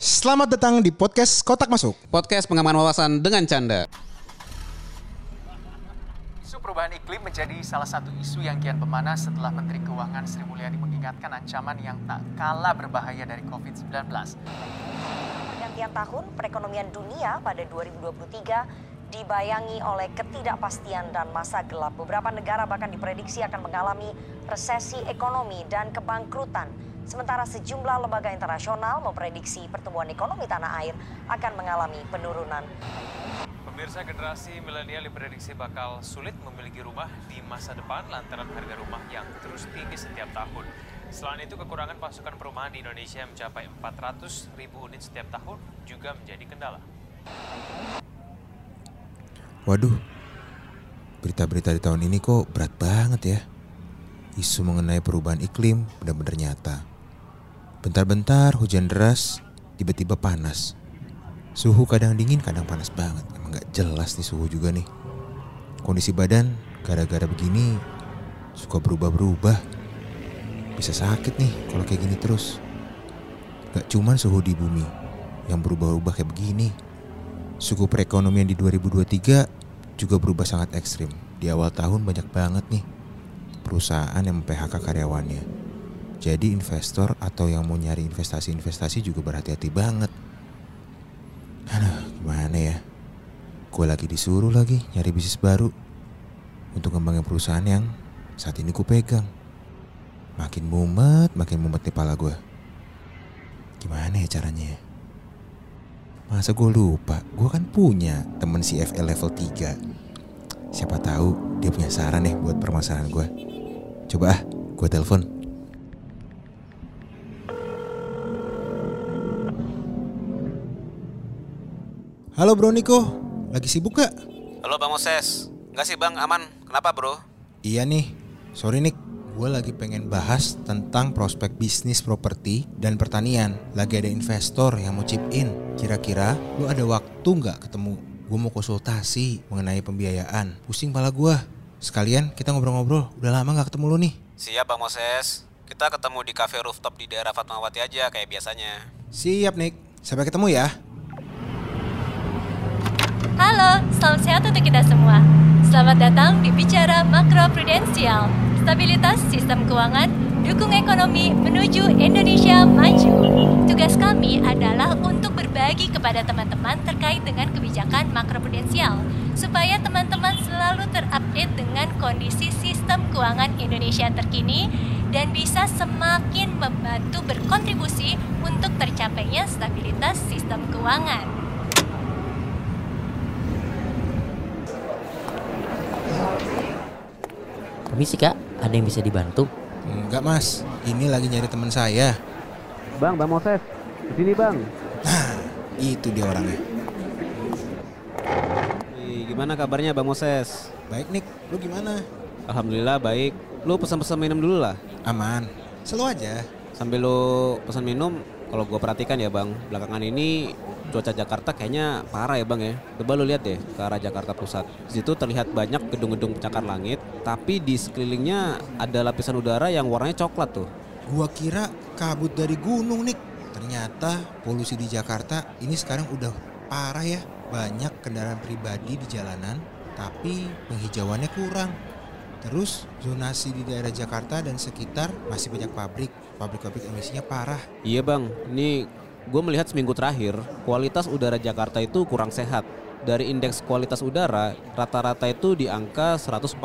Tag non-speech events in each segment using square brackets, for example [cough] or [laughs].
Selamat datang di podcast Kotak Masuk. Podcast pengaman wawasan dengan canda. Isu perubahan iklim menjadi salah satu isu yang kian pemanas setelah Menteri Keuangan Sri Mulyani mengingatkan ancaman yang tak kalah berbahaya dari COVID-19. Pergantian tahun perekonomian dunia pada 2023 dibayangi oleh ketidakpastian dan masa gelap. Beberapa negara bahkan diprediksi akan mengalami resesi ekonomi dan kebangkrutan. Sementara sejumlah lembaga internasional memprediksi pertumbuhan ekonomi tanah air akan mengalami penurunan. Pemirsa generasi milenial diprediksi bakal sulit memiliki rumah di masa depan lantaran harga rumah yang terus tinggi setiap tahun. Selain itu, kekurangan pasukan perumahan di Indonesia yang mencapai 400 ribu unit setiap tahun juga menjadi kendala. Waduh, berita-berita di tahun ini kok berat banget ya. Isu mengenai perubahan iklim benar-benar nyata. Bentar-bentar hujan deras, tiba-tiba panas. Suhu kadang dingin, kadang panas banget. Emang gak jelas nih suhu juga nih. Kondisi badan gara-gara begini suka berubah-berubah. Bisa sakit nih kalau kayak gini terus. Gak cuman suhu di bumi yang berubah-ubah kayak begini. Suku perekonomian di 2023 juga berubah sangat ekstrim. Di awal tahun banyak banget nih perusahaan yang PHK karyawannya. Jadi investor atau yang mau nyari investasi-investasi juga berhati-hati banget. Aduh, gimana ya? Gue lagi disuruh lagi nyari bisnis baru untuk ngembangin perusahaan yang saat ini gue pegang. Makin mumet, makin mumet nih pala gue. Gimana ya caranya ya? Masa gue lupa, gue kan punya temen CFL level 3. Siapa tahu dia punya saran nih buat permasalahan gue. Coba ah, gue telepon. Halo Bro Niko, lagi sibuk gak? Halo Bang Moses. Enggak sih Bang, aman. Kenapa bro? Iya nih, sorry Nick. Gue lagi pengen bahas tentang prospek bisnis properti dan pertanian. Lagi ada investor yang mau chip in. Kira-kira lu ada waktu nggak ketemu? Gue mau konsultasi mengenai pembiayaan. Pusing pala gue. Sekalian kita ngobrol-ngobrol. Udah lama nggak ketemu lu nih. Siap Bang Moses. Kita ketemu di cafe rooftop di daerah Fatmawati aja kayak biasanya. Siap Nick. Sampai ketemu ya. Halo, salam sehat untuk kita semua. Selamat datang di Bicara Makro Prudensial. Stabilitas sistem keuangan, dukung ekonomi menuju Indonesia maju. Tugas kami adalah untuk berbagi kepada teman-teman terkait dengan kebijakan makroprudensial supaya teman-teman selalu terupdate dengan kondisi sistem keuangan Indonesia terkini dan bisa semakin membantu berkontribusi untuk tercapainya stabilitas sistem keuangan. Permisi kak, ada yang bisa dibantu? Enggak mas, ini lagi nyari teman saya. Bang, Bang Moses, di sini bang. Nah, itu dia orangnya. gimana kabarnya Bang Moses? Baik Nick, lu gimana? Alhamdulillah baik. Lu pesan-pesan minum dulu lah. Aman, selalu aja. Sambil lu pesan minum, kalau gue perhatikan ya bang, belakangan ini cuaca Jakarta kayaknya parah ya bang ya. Coba lu lihat deh ke arah Jakarta Pusat. Di situ terlihat banyak gedung-gedung pencakar langit, tapi di sekelilingnya ada lapisan udara yang warnanya coklat tuh. Gua kira kabut dari gunung nih. Ternyata polusi di Jakarta ini sekarang udah parah ya. Banyak kendaraan pribadi di jalanan, tapi penghijauannya kurang. Terus zonasi di daerah Jakarta dan sekitar masih banyak pabrik. Pabrik-pabrik emisinya parah. Iya bang, ini gue melihat seminggu terakhir kualitas udara Jakarta itu kurang sehat. Dari indeks kualitas udara rata-rata itu di angka 140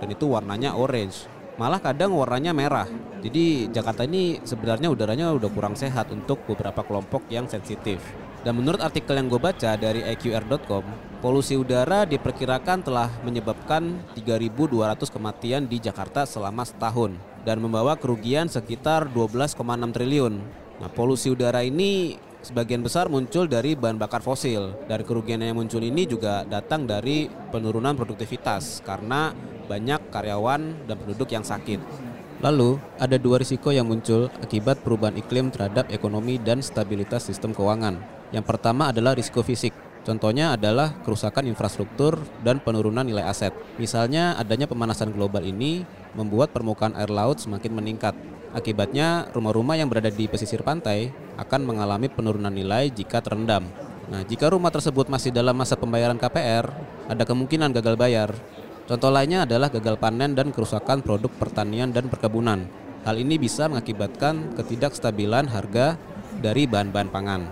dan itu warnanya orange. Malah kadang warnanya merah. Jadi Jakarta ini sebenarnya udaranya udah kurang sehat untuk beberapa kelompok yang sensitif. Dan menurut artikel yang gue baca dari iqr.com, polusi udara diperkirakan telah menyebabkan 3.200 kematian di Jakarta selama setahun dan membawa kerugian sekitar 12,6 triliun. Nah, polusi udara ini sebagian besar muncul dari bahan bakar fosil dan kerugian yang muncul ini juga datang dari penurunan produktivitas karena banyak karyawan dan penduduk yang sakit. Lalu, ada dua risiko yang muncul akibat perubahan iklim terhadap ekonomi dan stabilitas sistem keuangan. Yang pertama adalah risiko fisik. Contohnya adalah kerusakan infrastruktur dan penurunan nilai aset. Misalnya adanya pemanasan global ini membuat permukaan air laut semakin meningkat. Akibatnya rumah-rumah yang berada di pesisir pantai akan mengalami penurunan nilai jika terendam. Nah, jika rumah tersebut masih dalam masa pembayaran KPR, ada kemungkinan gagal bayar. Contoh lainnya adalah gagal panen dan kerusakan produk pertanian dan perkebunan. Hal ini bisa mengakibatkan ketidakstabilan harga dari bahan-bahan pangan.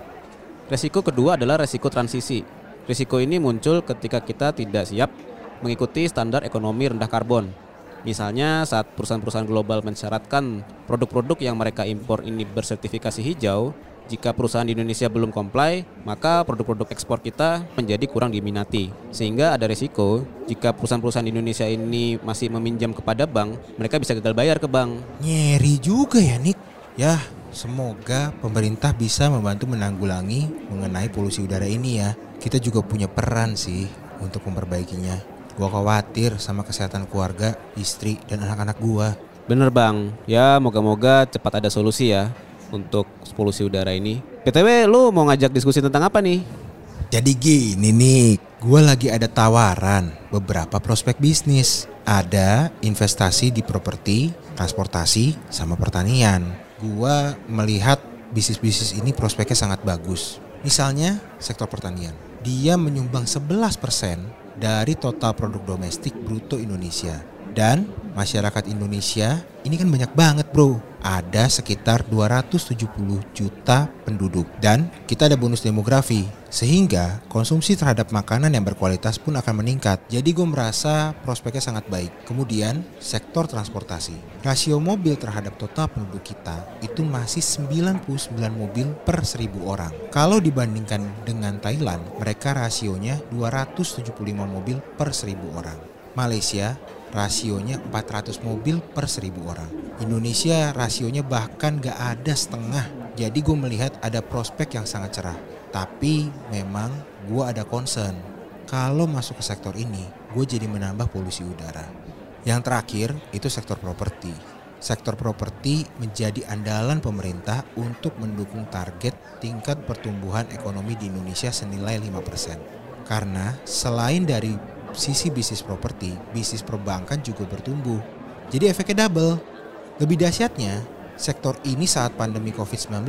Resiko kedua adalah resiko transisi. Risiko ini muncul ketika kita tidak siap mengikuti standar ekonomi rendah karbon. Misalnya saat perusahaan-perusahaan global mensyaratkan produk-produk yang mereka impor ini bersertifikasi hijau, jika perusahaan di Indonesia belum comply, maka produk-produk ekspor kita menjadi kurang diminati. Sehingga ada risiko jika perusahaan-perusahaan di Indonesia ini masih meminjam kepada bank, mereka bisa gagal bayar ke bank. Nyeri juga ya Nick. Ya, semoga pemerintah bisa membantu menanggulangi mengenai polusi udara ini ya. Kita juga punya peran sih untuk memperbaikinya. Gua khawatir sama kesehatan keluarga, istri, dan anak-anak gua. Bener bang, ya moga-moga cepat ada solusi ya untuk polusi udara ini. PTW lu mau ngajak diskusi tentang apa nih? Jadi gini nih, gue lagi ada tawaran beberapa prospek bisnis. Ada investasi di properti, transportasi, sama pertanian. Gue melihat bisnis-bisnis ini prospeknya sangat bagus. Misalnya sektor pertanian. Dia menyumbang 11% dari total produk domestik bruto Indonesia. Dan masyarakat Indonesia ini kan banyak banget bro. Ada sekitar 270 juta penduduk. Dan kita ada bonus demografi. Sehingga konsumsi terhadap makanan yang berkualitas pun akan meningkat. Jadi gue merasa prospeknya sangat baik. Kemudian sektor transportasi. Rasio mobil terhadap total penduduk kita itu masih 99 mobil per 1000 orang. Kalau dibandingkan dengan Thailand, mereka rasionya 275 mobil per 1000 orang. Malaysia rasionya 400 mobil per 1000 orang. Indonesia rasionya bahkan gak ada setengah. Jadi gue melihat ada prospek yang sangat cerah. Tapi memang gue ada concern. Kalau masuk ke sektor ini, gue jadi menambah polusi udara. Yang terakhir itu sektor properti. Sektor properti menjadi andalan pemerintah untuk mendukung target tingkat pertumbuhan ekonomi di Indonesia senilai 5%. Karena selain dari sisi bisnis properti, bisnis perbankan juga bertumbuh. Jadi efeknya double. Lebih dahsyatnya, sektor ini saat pandemi COVID-19,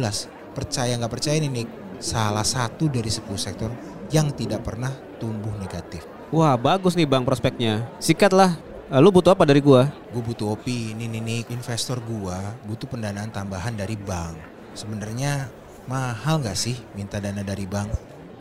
percaya nggak percaya nih Nick, salah satu dari 10 sektor yang tidak pernah tumbuh negatif. Wah bagus nih bang prospeknya. Sikat lah. Eh, Lu butuh apa dari gua? Gue butuh opini nih Nick, investor gua butuh pendanaan tambahan dari bank. Sebenarnya mahal nggak sih minta dana dari bank?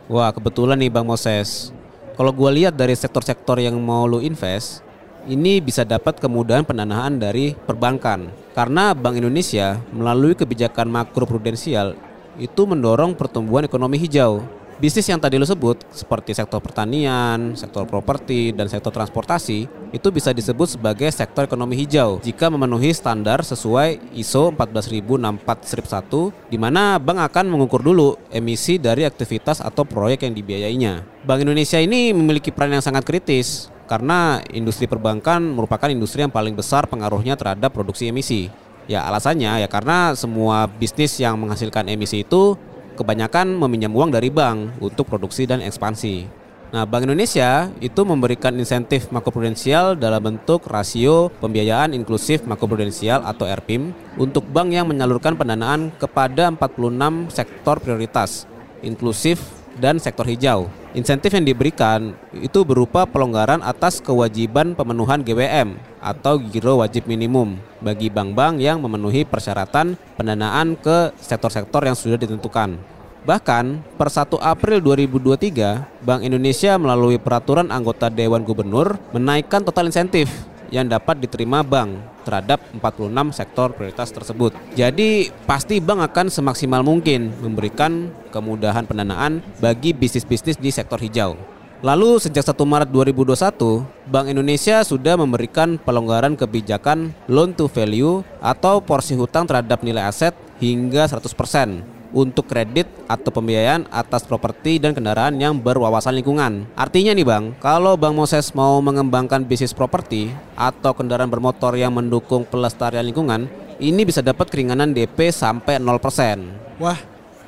Wah kebetulan nih bang Moses. Kalau gua lihat dari sektor-sektor yang mau lu invest, ini bisa dapat kemudahan pendanaan dari perbankan. Karena Bank Indonesia melalui kebijakan makro prudensial itu mendorong pertumbuhan ekonomi hijau. Bisnis yang tadi lo sebut seperti sektor pertanian, sektor properti, dan sektor transportasi itu bisa disebut sebagai sektor ekonomi hijau jika memenuhi standar sesuai ISO 14064-1 di mana bank akan mengukur dulu emisi dari aktivitas atau proyek yang dibiayainya. Bank Indonesia ini memiliki peran yang sangat kritis karena industri perbankan merupakan industri yang paling besar pengaruhnya terhadap produksi emisi. Ya alasannya ya karena semua bisnis yang menghasilkan emisi itu kebanyakan meminjam uang dari bank untuk produksi dan ekspansi. Nah, Bank Indonesia itu memberikan insentif makroprudensial dalam bentuk rasio pembiayaan inklusif makroprudensial atau RPIM untuk bank yang menyalurkan pendanaan kepada 46 sektor prioritas, inklusif dan sektor hijau. Insentif yang diberikan itu berupa pelonggaran atas kewajiban pemenuhan GWM atau giro wajib minimum bagi bank-bank yang memenuhi persyaratan pendanaan ke sektor-sektor yang sudah ditentukan. Bahkan per 1 April 2023, Bank Indonesia melalui peraturan anggota Dewan Gubernur menaikkan total insentif yang dapat diterima bank terhadap 46 sektor prioritas tersebut. Jadi pasti bank akan semaksimal mungkin memberikan kemudahan pendanaan bagi bisnis-bisnis di sektor hijau. Lalu sejak 1 Maret 2021, Bank Indonesia sudah memberikan pelonggaran kebijakan loan to value atau porsi hutang terhadap nilai aset hingga 100% untuk kredit atau pembiayaan atas properti dan kendaraan yang berwawasan lingkungan. Artinya nih Bang, kalau Bang Moses mau mengembangkan bisnis properti atau kendaraan bermotor yang mendukung pelestarian lingkungan, ini bisa dapat keringanan DP sampai 0%. Wah,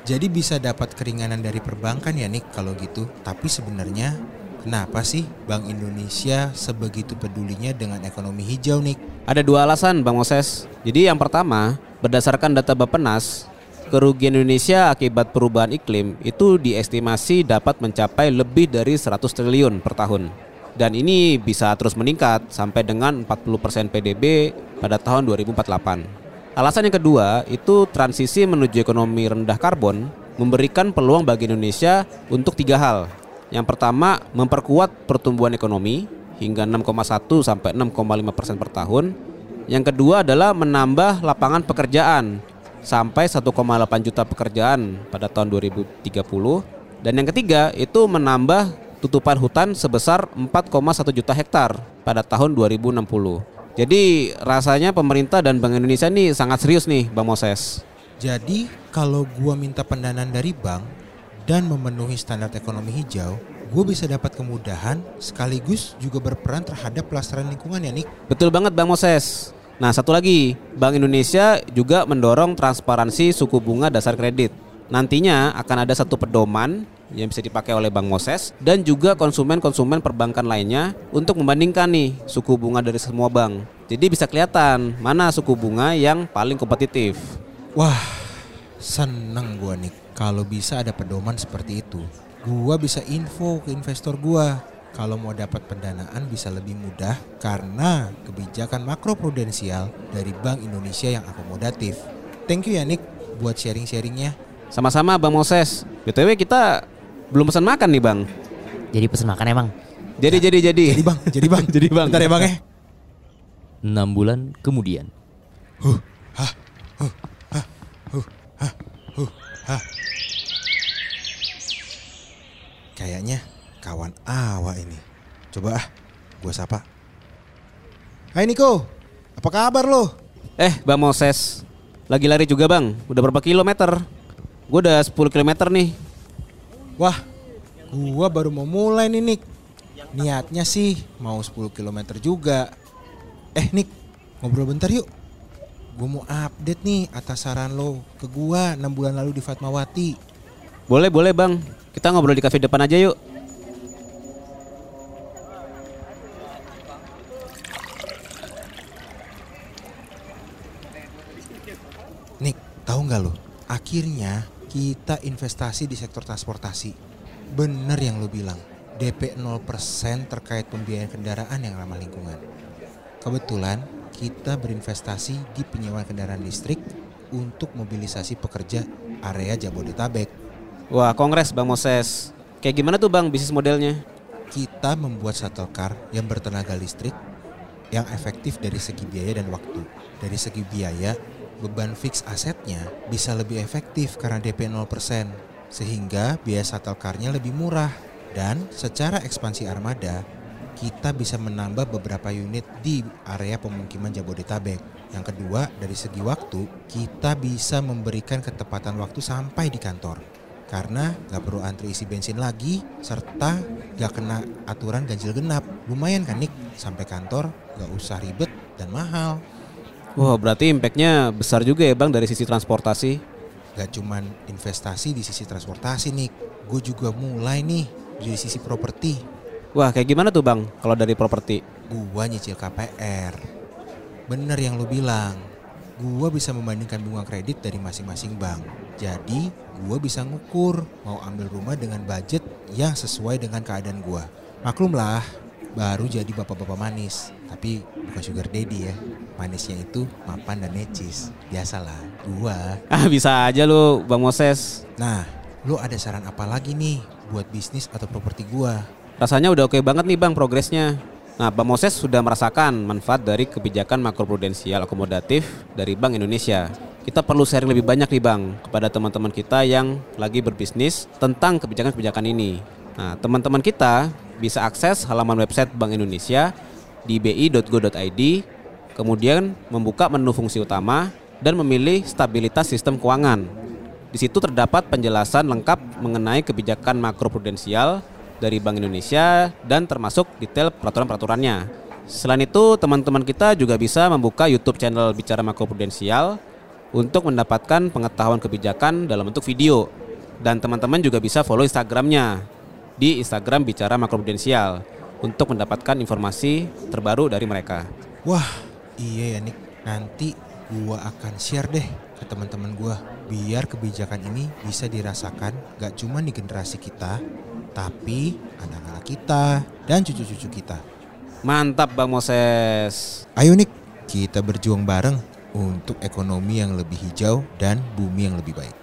jadi bisa dapat keringanan dari perbankan ya Nick kalau gitu. Tapi sebenarnya kenapa sih Bank Indonesia sebegitu pedulinya dengan ekonomi hijau Nick? Ada dua alasan Bang Moses. Jadi yang pertama, berdasarkan data Bappenas, kerugian Indonesia akibat perubahan iklim itu diestimasi dapat mencapai lebih dari 100 triliun per tahun. Dan ini bisa terus meningkat sampai dengan 40% PDB pada tahun 2048. Alasan yang kedua itu transisi menuju ekonomi rendah karbon memberikan peluang bagi Indonesia untuk tiga hal. Yang pertama, memperkuat pertumbuhan ekonomi hingga 6,1 sampai 6,5 persen per tahun. Yang kedua adalah menambah lapangan pekerjaan sampai 1,8 juta pekerjaan pada tahun 2030. Dan yang ketiga itu menambah tutupan hutan sebesar 4,1 juta hektar pada tahun 2060. Jadi rasanya pemerintah dan Bank Indonesia ini sangat serius nih Bang Moses. Jadi kalau gua minta pendanaan dari bank dan memenuhi standar ekonomi hijau, gue bisa dapat kemudahan sekaligus juga berperan terhadap pelestarian lingkungan ya Nick. Betul banget Bang Moses. Nah satu lagi, Bank Indonesia juga mendorong transparansi suku bunga dasar kredit. Nantinya akan ada satu pedoman yang bisa dipakai oleh Bank Moses dan juga konsumen-konsumen perbankan lainnya untuk membandingkan nih suku bunga dari semua bank. Jadi bisa kelihatan mana suku bunga yang paling kompetitif. Wah, seneng gua nih kalau bisa ada pedoman seperti itu. Gua bisa info ke investor gua kalau mau dapat pendanaan bisa lebih mudah karena kebijakan makro prudensial dari Bank Indonesia yang akomodatif. Thank you ya Nick buat sharing-sharingnya. Sama-sama Bang Moses. BTW kita belum pesan makan nih Bang. Jadi pesen makan emang. Jadi jadi jadi. Jadi Bang, jadi Bang. [laughs] jadi Bang. Bentar ya Bang ya. 6 bulan kemudian. Kayaknya kawan awa ini. Coba ah, gua sapa. Hai Niko, apa kabar lo? Eh Bang Moses, lagi lari juga Bang. Udah berapa kilometer? Gue udah 10 kilometer nih. Wah, gua baru mau mulai nih Nick. Niatnya sih mau 10 km juga. Eh Nick, ngobrol bentar yuk. Gue mau update nih atas saran lo ke gua 6 bulan lalu di Fatmawati. Boleh boleh Bang. Kita ngobrol di kafe depan aja yuk. Nick, tahu nggak lo? Akhirnya kita investasi di sektor transportasi. Bener yang lo bilang. DP 0% terkait pembiayaan kendaraan yang ramah lingkungan. Kebetulan kita berinvestasi di penyewaan kendaraan listrik untuk mobilisasi pekerja area Jabodetabek. Wah kongres Bang Moses. Kayak gimana tuh Bang bisnis modelnya? Kita membuat shuttle car yang bertenaga listrik yang efektif dari segi biaya dan waktu. Dari segi biaya, beban fix asetnya bisa lebih efektif karena DP 0%. Sehingga biaya shuttle car-nya lebih murah. Dan secara ekspansi armada, kita bisa menambah beberapa unit di area pemukiman Jabodetabek. Yang kedua, dari segi waktu, kita bisa memberikan ketepatan waktu sampai di kantor. Karena nggak perlu antri isi bensin lagi, serta nggak kena aturan ganjil genap. Lumayan kan Nick, sampai kantor nggak usah ribet dan mahal. Wah berarti impactnya besar juga ya Bang dari sisi transportasi. Gak cuman investasi di sisi transportasi Nick, gue juga mulai nih dari sisi properti. Wah kayak gimana tuh Bang kalau dari properti? Gua nyicil KPR. Bener yang lu bilang. Gua bisa membandingkan bunga kredit dari masing-masing bank. Jadi, gua bisa ngukur mau ambil rumah dengan budget yang sesuai dengan keadaan gua. Maklumlah, baru jadi bapak-bapak manis. Tapi bukan sugar daddy ya. Manisnya itu mapan dan necis. Biasalah, gua. [laughs] Ah bisa aja lu Bang Moses. Nah, lu ada saran apa lagi nih buat bisnis atau properti gua? Rasanya udah oke banget nih Bang progresnya. Nah, Bang Moses sudah merasakan manfaat dari kebijakan makroprudensial akomodatif dari Bank Indonesia. Kita perlu sharing lebih banyak nih Bang kepada teman-teman kita yang lagi berbisnis tentang kebijakan-kebijakan ini. Nah, teman-teman kita bisa akses halaman website Bank Indonesia di bi.go.id, kemudian membuka menu fungsi utama dan memilih stabilitas sistem keuangan. Di situ terdapat penjelasan lengkap mengenai kebijakan makroprudensial dari Bank Indonesia dan termasuk detail peraturan-peraturannya. Selain itu, teman-teman kita juga bisa membuka YouTube channel Bicara Makroprudensial untuk mendapatkan pengetahuan kebijakan dalam bentuk video. Dan teman-teman juga bisa follow Instagramnya di Instagram Bicara Makroprudensial untuk mendapatkan informasi terbaru dari mereka. Wah, iya ya Nick. Nanti gua akan share deh ke teman-teman gua. biar kebijakan ini bisa dirasakan gak cuma di generasi kita, tapi anak-anak kita dan cucu-cucu kita. Mantap Bang Moses. Ayo Nik, kita berjuang bareng untuk ekonomi yang lebih hijau dan bumi yang lebih baik.